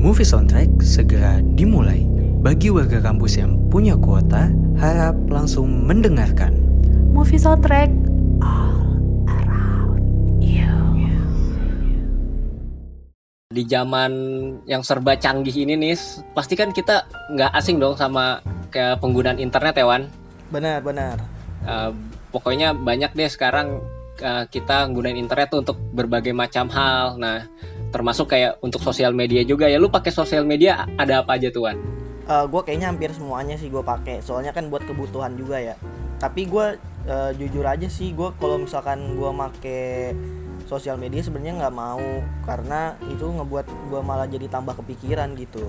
Movie Soundtrack segera dimulai. Bagi warga kampus yang punya kuota, harap langsung mendengarkan. Movie soundtrack all around you. di zaman yang serba canggih ini nih pasti kan kita nggak asing dong sama ke penggunaan internet ya Wan Benar, benar. Eh, pokoknya banyak deh sekarang eh, kita gunain internet tuh untuk berbagai macam hal nah termasuk kayak untuk sosial media juga ya lu pakai sosial media ada apa aja tuh Wan gue kayaknya hampir semuanya sih gue pakai. Soalnya kan buat kebutuhan juga ya. Tapi gue eh, jujur aja sih, gue kalau misalkan gue make sosial media sebenarnya nggak mau karena itu ngebuat gue malah jadi tambah kepikiran gitu.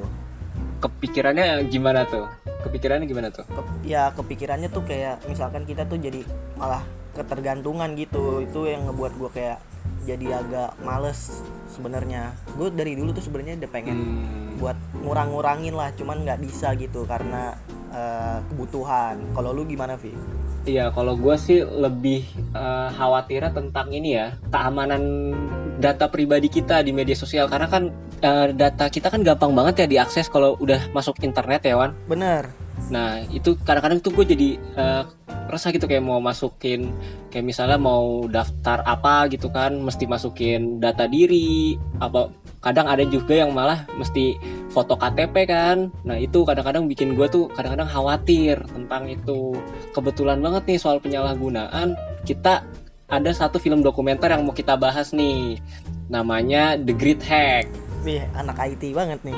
kepikirannya gimana tuh kepikirannya gimana tuh Ke- ya kepikirannya tuh kayak misalkan kita tuh jadi malah ketergantungan gitu. Itu yang ngebuat gue kayak jadi agak males sebenarnya. Gue dari dulu tuh sebenarnya udah pengen Hmm, buat ngurang-ngurangin lah cuman nggak bisa gitu karena eh, kebutuhan kalau lu gimana Vi? Iya, kalau gue sih lebih eh, khawatirnya tentang ini ya keamanan data pribadi kita di media sosial karena kan eh, data kita kan gampang banget ya diakses kalau udah masuk internet ya Wan. bener Nah itu kadang-kadang tuh gue jadi eh, resah gitu kayak mau masukin kayak misalnya mau daftar apa gitu kan mesti masukin data diri apa kadang ada juga yang malah mesti foto KTP kan. Nah itu kadang-kadang bikin gue tuh kadang-kadang khawatir tentang itu. Kebetulan banget nih soal penyalahgunaan kita ada satu film dokumenter yang mau kita bahas nih namanya The Great Hack. Wih anak IT banget nih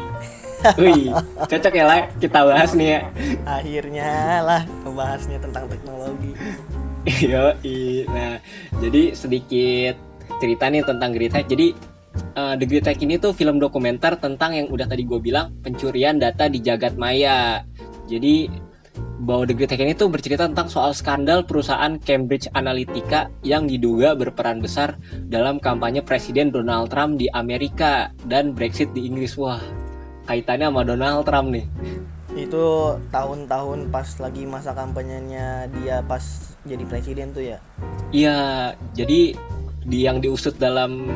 Wih, cocok ya lah kita bahas nih ya akhirnya lah ngebahasnya tentang teknologi Iya, nah jadi sedikit cerita nih tentang Great Hack. Jadi eh, The Great Hack ini tuh film dokumenter tentang yang udah tadi gue bilang pencurian data di jagat maya. Jadi bahwa The Great Hack ini tuh bercerita tentang soal skandal perusahaan Cambridge Analytica yang diduga berperan besar dalam kampanye Presiden Donald Trump di Amerika dan Brexit di Inggris. Wah, kaitannya sama Donald Trump nih. itu tahun-tahun pas lagi masa kampanyenya dia pas jadi presiden tuh ya Iya, jadi di yang diusut dalam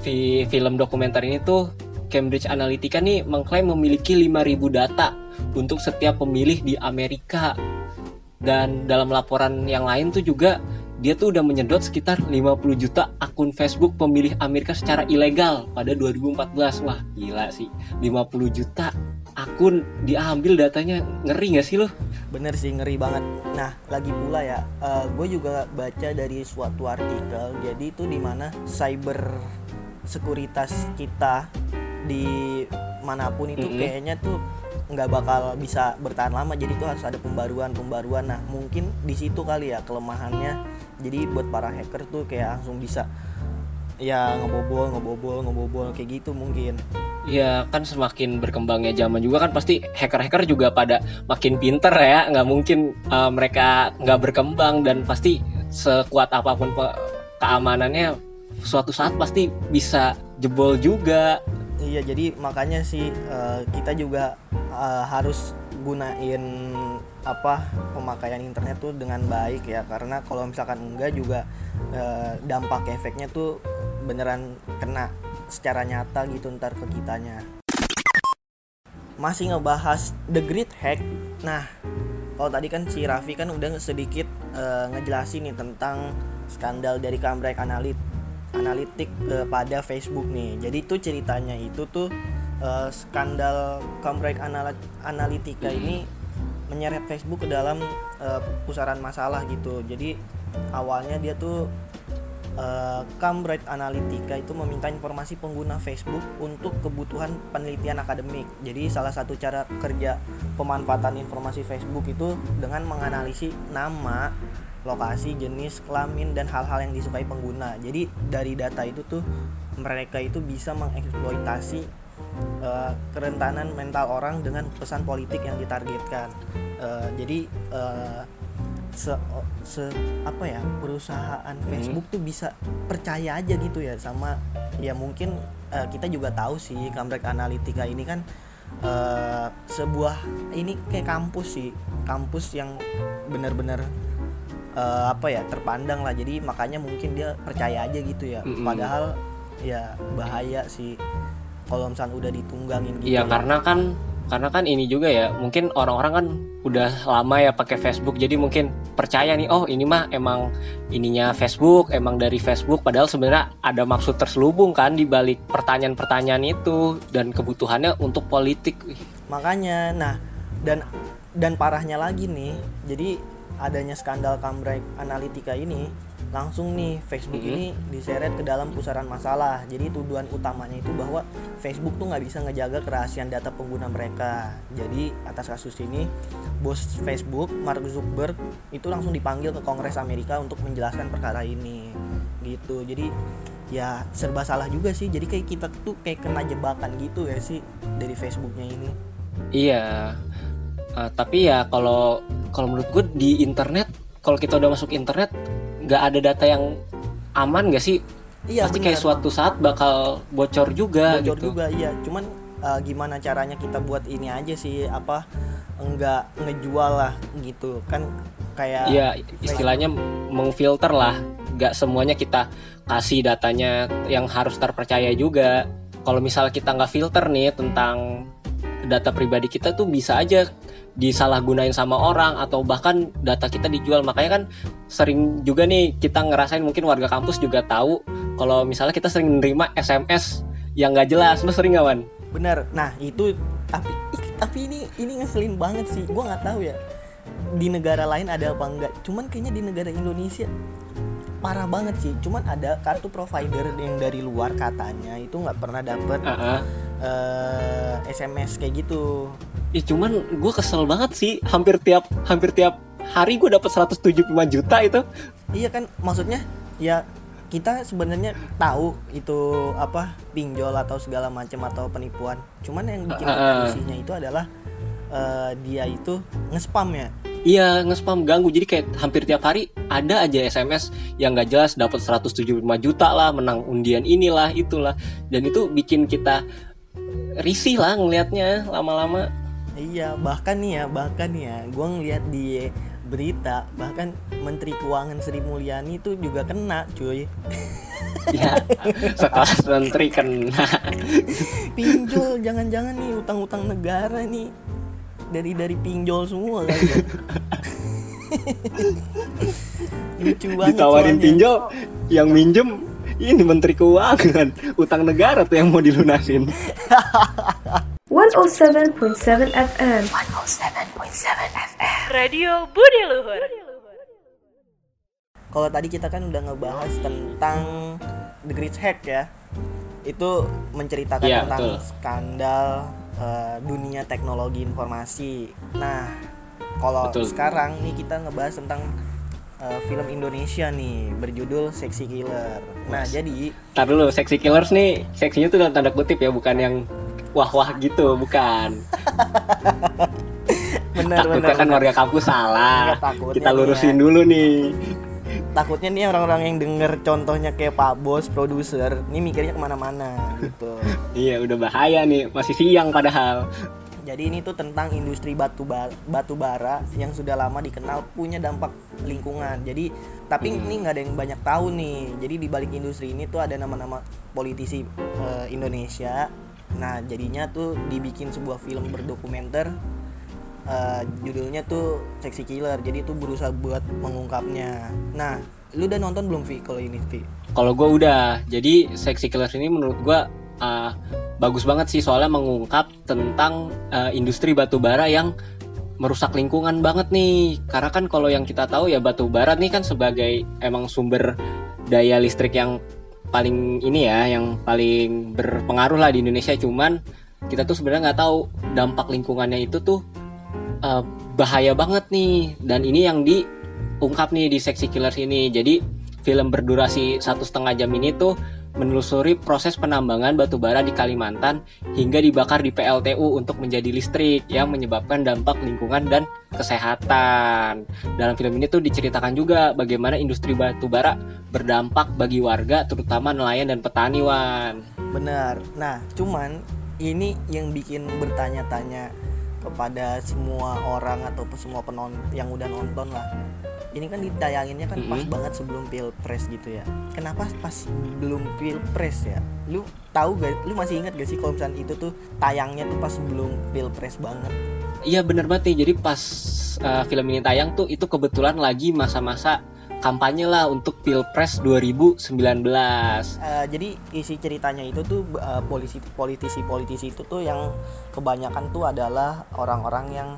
fi- film dokumenter ini tuh Cambridge Analytica nih mengklaim memiliki 5000 data untuk setiap pemilih di Amerika. Dan dalam laporan yang lain tuh juga dia tuh udah menyedot sekitar 50 juta akun Facebook pemilih Amerika secara ilegal pada 2014. Wah, gila sih. 50 juta akun diambil datanya ngeri gak sih lo? bener sih ngeri banget nah lagi pula ya gue juga baca dari suatu artikel jadi itu di mana cyber sekuritas kita di mana pun itu Mm-mm. kayaknya tuh nggak bakal bisa bertahan lama jadi tuh harus ada pembaruan pembaruan nah mungkin di situ kali ya kelemahannya jadi buat para hacker tuh kayak langsung bisa ya ngebobol ngebobol ngebobol kayak gitu mungkin. Ya kan semakin berkembangnya zaman juga kan pasti hacker-hacker juga pada makin pinter ya. Nggak mungkin uh, mereka nggak berkembang dan pasti sekuat apa pun keamanannya suatu saat pasti bisa jebol juga. Iya, jadi makanya sih eh, kita juga eh, harus gunain apa pemakaian internet tuh dengan baik ya karena kalau misalkan enggak juga eh, dampak efeknya tuh beneran kena secara nyata gitu ntar ke kitanya. Masih ngebahas The Great Hack. Nah, kalau tadi kan si Raffi kan udah sedikit eh, ngejelasin nih tentang skandal dari Cambridge Analyt Analytic eh, pada Facebook nih. Jadi tuh ceritanya itu tuh eh, skandal Cambridge Anal- Analytica ini menyeret Facebook ke dalam eh, pusaran masalah gitu. Jadi awalnya dia tuh eh, Cambridge Analytica itu meminta informasi pengguna Facebook untuk kebutuhan penelitian akademik. Jadi salah satu cara kerja pemanfaatan informasi Facebook itu dengan menganalisis nama, lokasi, jenis, kelamin dan hal-hal yang disukai pengguna. Jadi dari data itu tuh mereka itu bisa mengeksploitasi eh, kerentanan mental orang dengan pesan politik yang ditargetkan. Eh, jadi eh, se, se apa ya perusahaan Facebook tuh bisa percaya aja gitu ya sama ya mungkin eh, kita juga tahu sih Cambridge Analytica ini kan eh, sebuah ini kayak kampus sih kampus yang benar-benar eh, apa ya terpandang lah jadi makanya mungkin dia percaya aja gitu ya Mm-mm. padahal ya bahaya sih kalau misalnya udah ditunggangin gitu Iya ya. karena kan karena kan ini juga ya mungkin orang-orang kan udah lama ya pakai Facebook jadi mungkin percaya nih oh ini mah emang ininya Facebook emang dari Facebook padahal sebenarnya ada maksud terselubung kan di balik pertanyaan-pertanyaan itu dan kebutuhannya untuk politik makanya nah dan dan parahnya lagi nih jadi adanya skandal Cambridge Analytica ini langsung nih Facebook Mhm. ini diseret ke dalam pusaran masalah. Jadi tuduhan utamanya itu bahwa Facebook tuh nggak bisa ngejaga kerahasiaan data pengguna mereka. Jadi atas kasus ini bos Facebook Mark Zuckerberg itu langsung dipanggil ke Kongres Amerika untuk menjelaskan perkara ini. Gitu. Jadi ya serba salah juga sih. Jadi kayak kita tuh kayak kena jebakan gitu ya sih dari Facebooknya ini. Iya. Eh, tapi ya kalau kalau menurut gue di internet kalau kita udah masuk internet nggak ada data yang aman gak sih iya pasti bener. kayak suatu saat bakal bocor juga bocor gitu juga iya cuman uh, gimana caranya kita buat ini aja sih apa enggak ngejual lah gitu kan kayak Iya, istilahnya mengfilter lah. Gak semuanya kita kasih datanya yang harus terpercaya juga. Kalau misalnya kita nggak filter nih tentang data pribadi kita tuh bisa aja disalahgunain sama orang atau bahkan data kita dijual. Makanya kan sering juga nih kita ngerasain mungkin warga kampus juga tahu kalau misalnya kita sering nerima SMS yang nggak jelas. Lu sering nggak, Wan? bener nah itu tapi tapi ini ini ngeselin banget sih gua nggak tahu ya di negara lain ada apa enggak cuman kayaknya di negara Indonesia parah banget sih cuman ada kartu provider yang dari luar katanya itu nggak pernah dapet Heeh. eh, SMS kayak gitu Ih, cuman gue kesel banget sih hampir tiap hampir tiap hari gue dapat 175 juta itu Iya kan maksudnya ya kita sebenarnya tahu itu apa pinjol atau segala macam atau penipuan. Cuman yang bikin ah. isinya itu adalah eh, dia itu nge-spam ya. Iya nge-spam ganggu. Jadi kayak hampir tiap hari ada aja SMS yang gak jelas dapat 175 juta lah menang undian inilah itulah. Dan itu bikin kita risih lah ngelihatnya lama-lama. Iya, bahkan nih ya, bahkan nih ya, gua ngeliat di berita bahkan Menteri Keuangan Sri Mulyani itu juga kena, cuy. ya sekelas menteri kena. Pinjol, jangan-jangan nih utang-utang negara nih dari dari pinjol semua kan. Lucu banget ditawarin soalnya. pinjol yang minjem ini menteri keuangan utang negara tuh yang mau dilunasin 107.7 FM. 107.7 FM. Radio Budi Luhur. Kalau tadi kita kan udah ngebahas tentang The Great Hack ya. Itu menceritakan Iya, tentang betul. skandal eh, dunia teknologi informasi. Nah, kalau sekarang nih kita ngebahas tentang eh, film Indonesia nih berjudul Sexy Killer. Nah, jadi Ntar dulu, seksi killers nih, seksinya tuh dalam tanda kutip ya, bukan yang wah-wah gitu, bukan. benar Takutnya kan warga kampus salah. Nggak, takutnya Kita lurusin ya. dulu nih. takutnya nih orang-orang yang denger contohnya kayak Pak Bos produser, ini mikirnya ke mana-mana gitu. Iya, udah bahaya nih, masih siang padahal. Jadi ini tuh tentang industri batu bara, batu bara yang sudah lama dikenal punya dampak lingkungan. Jadi tapi Hmm. ini nggak ada yang banyak tahu nih. Jadi di balik industri ini tuh ada nama-nama politisi eh, Indonesia. Nah jadinya tuh dibikin sebuah film berdokumenter. eh, judulnya tuh Sexy Killer. Jadi itu berusaha buat mengungkapnya. Nah lu udah nonton belum Vi kalau ini Vi? Kalau gue udah, jadi seksi killers ini menurut gue uh, bagus banget sih soalnya mengungkap tentang uh, industri batu bara yang merusak lingkungan banget nih. Karena kan kalau yang kita tahu ya batu bara nih kan sebagai emang sumber daya listrik yang paling ini ya, yang paling berpengaruh lah di Indonesia. Cuman kita tuh sebenarnya nggak tahu dampak lingkungannya itu tuh uh, bahaya banget nih. Dan ini yang diungkap nih di seksi killers ini. Jadi film berdurasi satu setengah jam ini tuh menelusuri proses penambangan batu bara di Kalimantan hingga dibakar di PLTU untuk menjadi listrik yang menyebabkan dampak lingkungan dan kesehatan. Dalam film ini tuh diceritakan juga bagaimana industri batu bara berdampak bagi warga terutama nelayan dan petani wan. Benar. Nah, cuman ini yang bikin bertanya-tanya kepada semua orang atau semua penonton yang udah nonton lah. Ini kan ditayanginnya kan pas Mm-mm. banget sebelum pilpres gitu ya kenapa pas belum pilpres ya lu tahu gak lu masih ingat gak sih kalau misalnya itu tuh tayangnya tuh pas sebelum pilpres banget Iya bener banget nih. Jadi pas uh, film ini tayang tuh itu kebetulan lagi masa-masa kampanye lah untuk Pilpres 2019. Eh, jadi isi ceritanya itu tuh eh, polisi politisi-politisi itu tuh yang kebanyakan tuh adalah orang-orang yang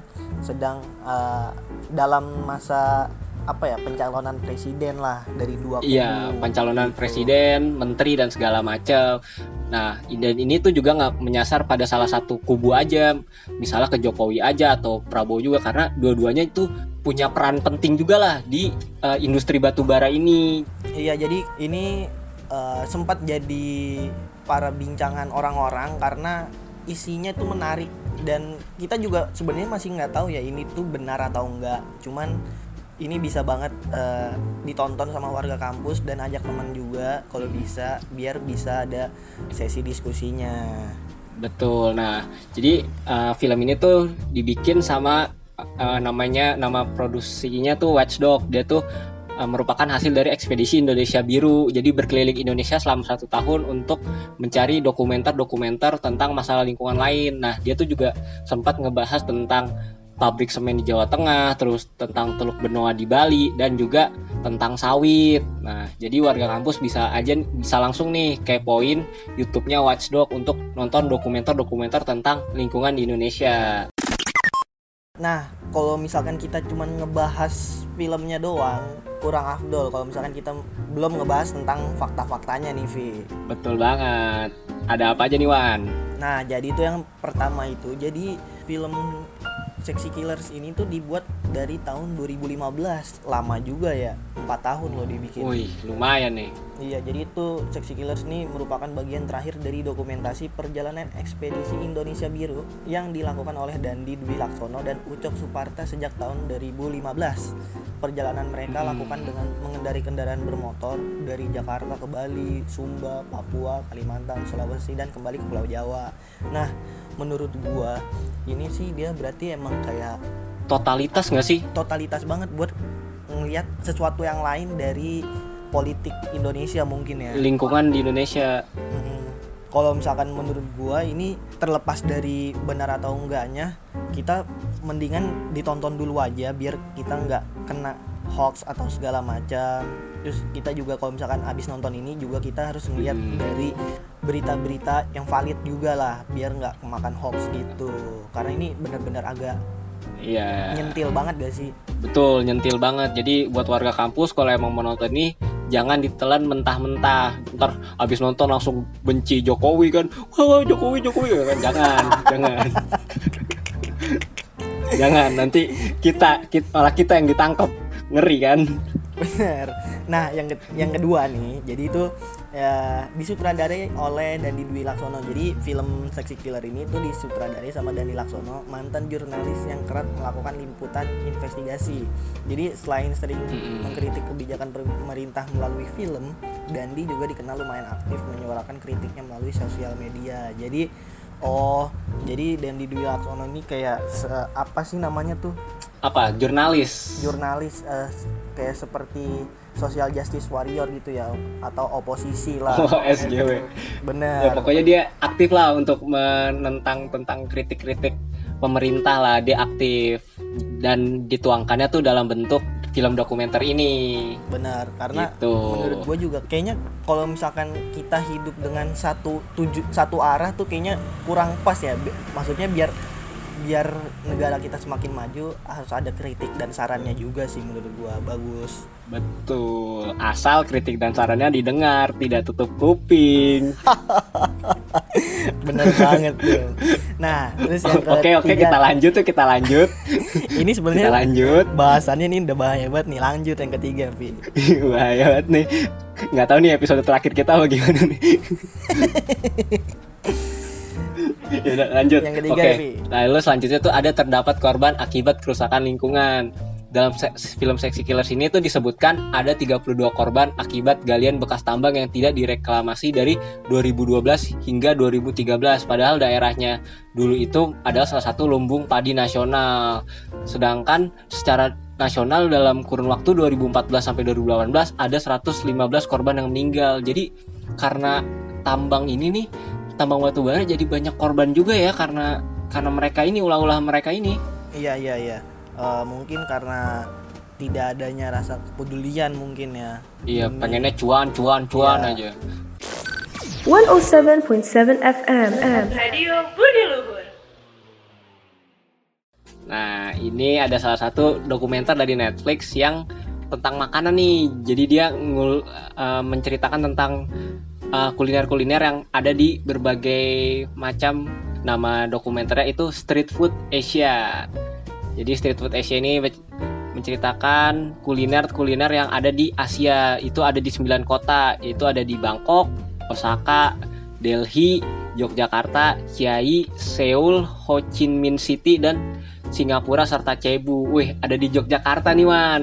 sedang eh, dalam masa apa ya pencalonan presiden lah dari dua Iya, kubu, pencalonan gitu. presiden, menteri dan segala macam. Nah, dan ini tuh juga nggak menyasar pada salah satu kubu aja, misalnya ke Jokowi aja atau Prabowo juga karena dua-duanya itu punya peran penting juga lah di uh, industri batubara ini. Iya jadi ini eh, sempat jadi para bincangan orang-orang karena isinya tuh menarik dan kita juga sebenarnya masih nggak tahu ya ini tuh benar atau enggak. Cuman ini bisa banget eh, ditonton sama warga kampus dan ajak teman juga kalau bisa biar bisa ada sesi diskusinya. Betul. Nah, jadi uh, film ini tuh dibikin sama uh, namanya nama produksinya tuh Watchdog. Dia tuh uh, merupakan hasil dari ekspedisi Indonesia Biru. Jadi berkeliling Indonesia selama satu tahun untuk mencari dokumenter-dokumenter tentang masalah lingkungan lain. Nah, dia tuh juga sempat ngebahas tentang pabrik semen di Jawa Tengah, terus tentang Teluk Benoa di Bali, dan juga tentang sawit. Nah, jadi warga kampus bisa aja bisa langsung nih kepoin YouTube-nya Watchdog untuk nonton dokumenter-dokumenter tentang lingkungan di Indonesia. Nah, kalau misalkan kita cuman ngebahas filmnya doang, kurang afdol kalau misalkan kita belum ngebahas tentang fakta-faktanya nih, Vi. Betul banget. Ada apa aja nih Wan? Nah, jadi itu yang pertama itu. Jadi film Sexy Killers ini tuh dibuat dari tahun 2015. Lama juga ya. 4 tahun loh dibikin. Wih, lumayan nih. Iya, jadi itu Sexy Killers ini merupakan bagian terakhir dari dokumentasi perjalanan ekspedisi Indonesia Biru yang dilakukan oleh Dandi Dwi Laksono dan Ucok Suparta sejak tahun 2015. Perjalanan mereka Hmm. lakukan dengan mengendari kendaraan bermotor dari Jakarta ke Bali, Sumba, Papua, Kalimantan, Sulawesi dan kembali ke Pulau Jawa. Nah, menurut gua ini sih dia berarti emang kayak Totalitas nggak sih? totalitas banget buat ngelihat sesuatu yang lain dari politik Indonesia mungkin ya. Lingkungan di Indonesia. Mm-mm. Kalau misalkan menurut gua ini terlepas dari benar atau enggaknya, kita mendingan ditonton dulu aja biar kita nggak kena hoax atau segala macam. Terus kita juga kalau misalkan abis nonton ini juga kita harus ngeliat Hmm. dari berita-berita yang valid juga lah biar nggak kemakan hoax gitu. Karena ini benar-benar agak Iya. nyentil banget gak sih? Betul, nyentil banget. Jadi buat warga kampus kalau emang mau nonton ini jangan ditelan mentah-mentah. Ntar abis nonton langsung benci Jokowi kan. Wah, Jokowi, Jokowi kan. Jangan, jangan. jangan nanti kita, kita malah kita yang ditangkap. Ngeri kan? Bener. Nah, yang ke- yang kedua nih, jadi itu ya disutradarai oleh Dandi Dwi Laksono. Jadi film Sexy Killer ini tuh disutradarai sama Dandi Laksono, mantan jurnalis yang kerap melakukan liputan investigasi. Jadi selain sering mengkritik kebijakan pemerintah melalui film, Dandi juga dikenal lumayan aktif menyuarakan kritiknya melalui sosial media. Jadi oh, jadi Dandi Dwi Laksono ini kayak se- apa sih namanya tuh? Apa? Jurnalis. jurnalis eh, kayak seperti social justice warrior gitu ya atau oposisi lah Oh, SJW. Ya, bener pokoknya dia aktif lah untuk menentang tentang kritik-kritik pemerintah lah. Dia aktif dan dituangkannya tuh dalam bentuk film dokumenter ini. bener karena Gitu. menurut gue juga kayaknya kalau misalkan kita hidup dengan satu tuju satu arah tuh kayaknya kurang pas ya maksudnya biar biar negara kita semakin maju harus ada kritik dan sarannya juga sih menurut gua bagus Betul. Asal kritik dan sarannya didengar, tidak tutup kuping. bener banget tuh nah terus yang Oke, oke, kita lanjut tuh, kita lanjut. ini Kita sebenarnya lanjut. bahasannya ini udah bahaya banget nih lanjut yang ketiga Vi Bahaya banget nih. Nggak tahu nih episode terakhir kita apa gimana nih. Yaudah, lanjut. Yang ketiga, Oke. Vi. Lalu selanjutnya tuh ada terdapat korban akibat kerusakan lingkungan. Dalam se- film Sexy Killers ini tuh disebutkan ada 32 korban akibat galian bekas tambang yang tidak direklamasi dari 2012 hingga 2013. Padahal daerahnya dulu itu adalah salah satu lumbung padi nasional. Sedangkan secara nasional dalam kurun waktu 2014 sampai 2018 ada 115 korban yang meninggal. Jadi karena tambang ini nih, tambang batu bara jadi banyak korban juga ya karena karena mereka ini ulah-ulah mereka ini. Iya iya iya. Eh, mungkin karena tidak adanya rasa kepedulian mungkin ya. Iya, Demi- pengennya cuan, cuan, cuan Iya. aja. 107.7 FM. Radio Budi Luhur. Nah, ini ada salah satu dokumenter dari Netflix yang tentang makanan nih. Jadi dia ngul, eh, menceritakan tentang eh, kuliner-kuliner yang ada di berbagai macam nama dokumenternya itu Street Food Asia. Jadi Street Food Asia ini menceritakan kuliner-kuliner yang ada di Asia. Itu ada di 9 kota, yaitu ada di Bangkok, Osaka, Delhi, Yogyakarta, Chiai, Seoul, Ho Chi Minh City dan Singapura serta Cebu. Wih, ada di Yogyakarta nih, Wan.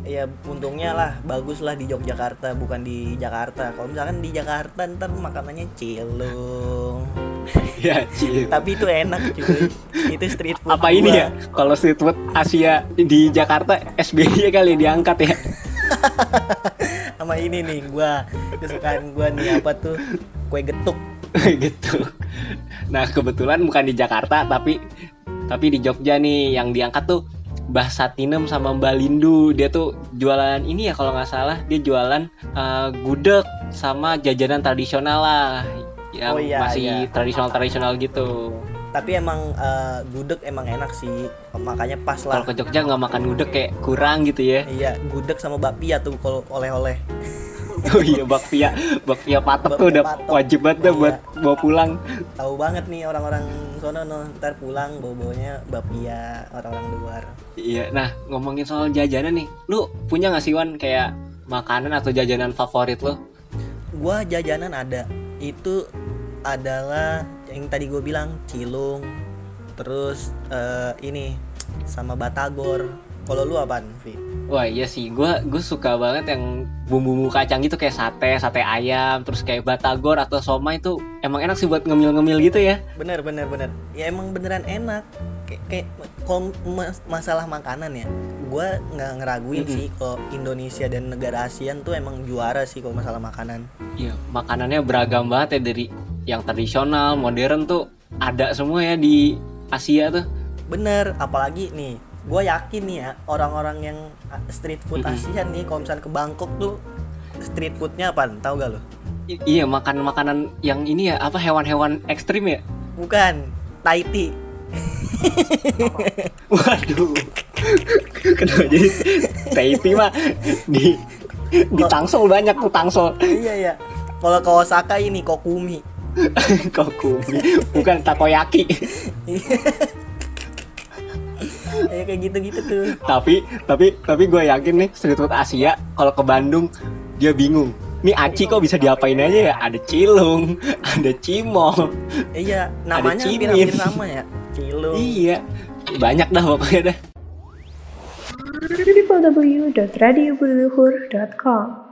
Ya untungnya lah bagus lah di Yogyakarta bukan di Jakarta. Kalau misalkan di Jakarta ntar makanannya cilung. ya, Ci. Tapi itu enak cuy. itu street food. Apa ini gua. ya? Kalau street food Asia di Jakarta, SBY kali diangkat ya. Sama ini nih gua kesukaan gua nih apa tuh kue getuk. gitu. Nah, kebetulan bukan di Jakarta tapi tapi di Jogja nih yang diangkat tuh Mbah Satinem sama Mbak Lindu. Dia tuh jualan ini ya kalau nggak salah, dia jualan eh, gudeg sama jajanan tradisional lah. Yang Oh, iya, masih iya. tradisional-tradisional gitu. Tapi emang eh, gudeg emang enak sih. Makanya pas Kalau lah. ke Jogja nggak makan gudeg kayak kurang gitu ya. Iya, gudeg sama bakpia tuh kalau oleh-oleh. Oh iya bakpia, bakpia patok tuh udah patok. wajib banget dah Iya. buat bawa pulang. Tahu banget nih orang-orang sono no, ntar pulang bawa-bawanya bakpia orang-orang luar. Iya, nah ngomongin soal jajanan nih, lu punya nggak sih Wan kayak makanan atau jajanan favorit lu? Gua jajanan ada. Itu adalah yang tadi gue bilang cilung. Terus eh, ini sama batagor. Kalau lu apaan, Vi? Wah iya sih, gua gue suka banget yang bumbu-bumbu kacang gitu kayak sate, sate ayam, terus kayak batagor atau somai itu emang enak sih buat ngemil-ngemil gitu ya. Bener bener bener. Ya emang beneran enak. Kayak, kayak kalau mas- masalah makanan ya, gue nggak ngeraguin Mm-mm. sih kalau Indonesia dan negara ASEAN tuh emang juara sih kalau masalah makanan. Iya, makanannya beragam banget ya dari yang tradisional, modern tuh ada semua ya di Asia tuh. Bener, apalagi nih, gue yakin nih ya orang-orang yang street food Mm-mm. ASEAN nih, kalau misalnya ke Bangkok tuh street foodnya apa? Tahu gak lo? I- iya, makan makanan yang ini ya, apa hewan-hewan ekstrim ya? Bukan, Thai tea. Waduh. Kenapa jadi Taiti mah di di Tangsel banyak tuh Tangsel. iya iya. Kalau ke Osaka ini kokumi. Kokumi, bukan takoyaki. Ya kayak gitu-gitu tuh. tapi tapi tapi gue yakin nih street food Asia kalau ke Bandung dia bingung. Nih aci kok bisa diapain aja ya? Ada cilung, ada cimol. Iya, namanya hampir-hampir sama ya. Cilung. Iya. Banyak dah pokoknya dah. www.radiobudiluhur.com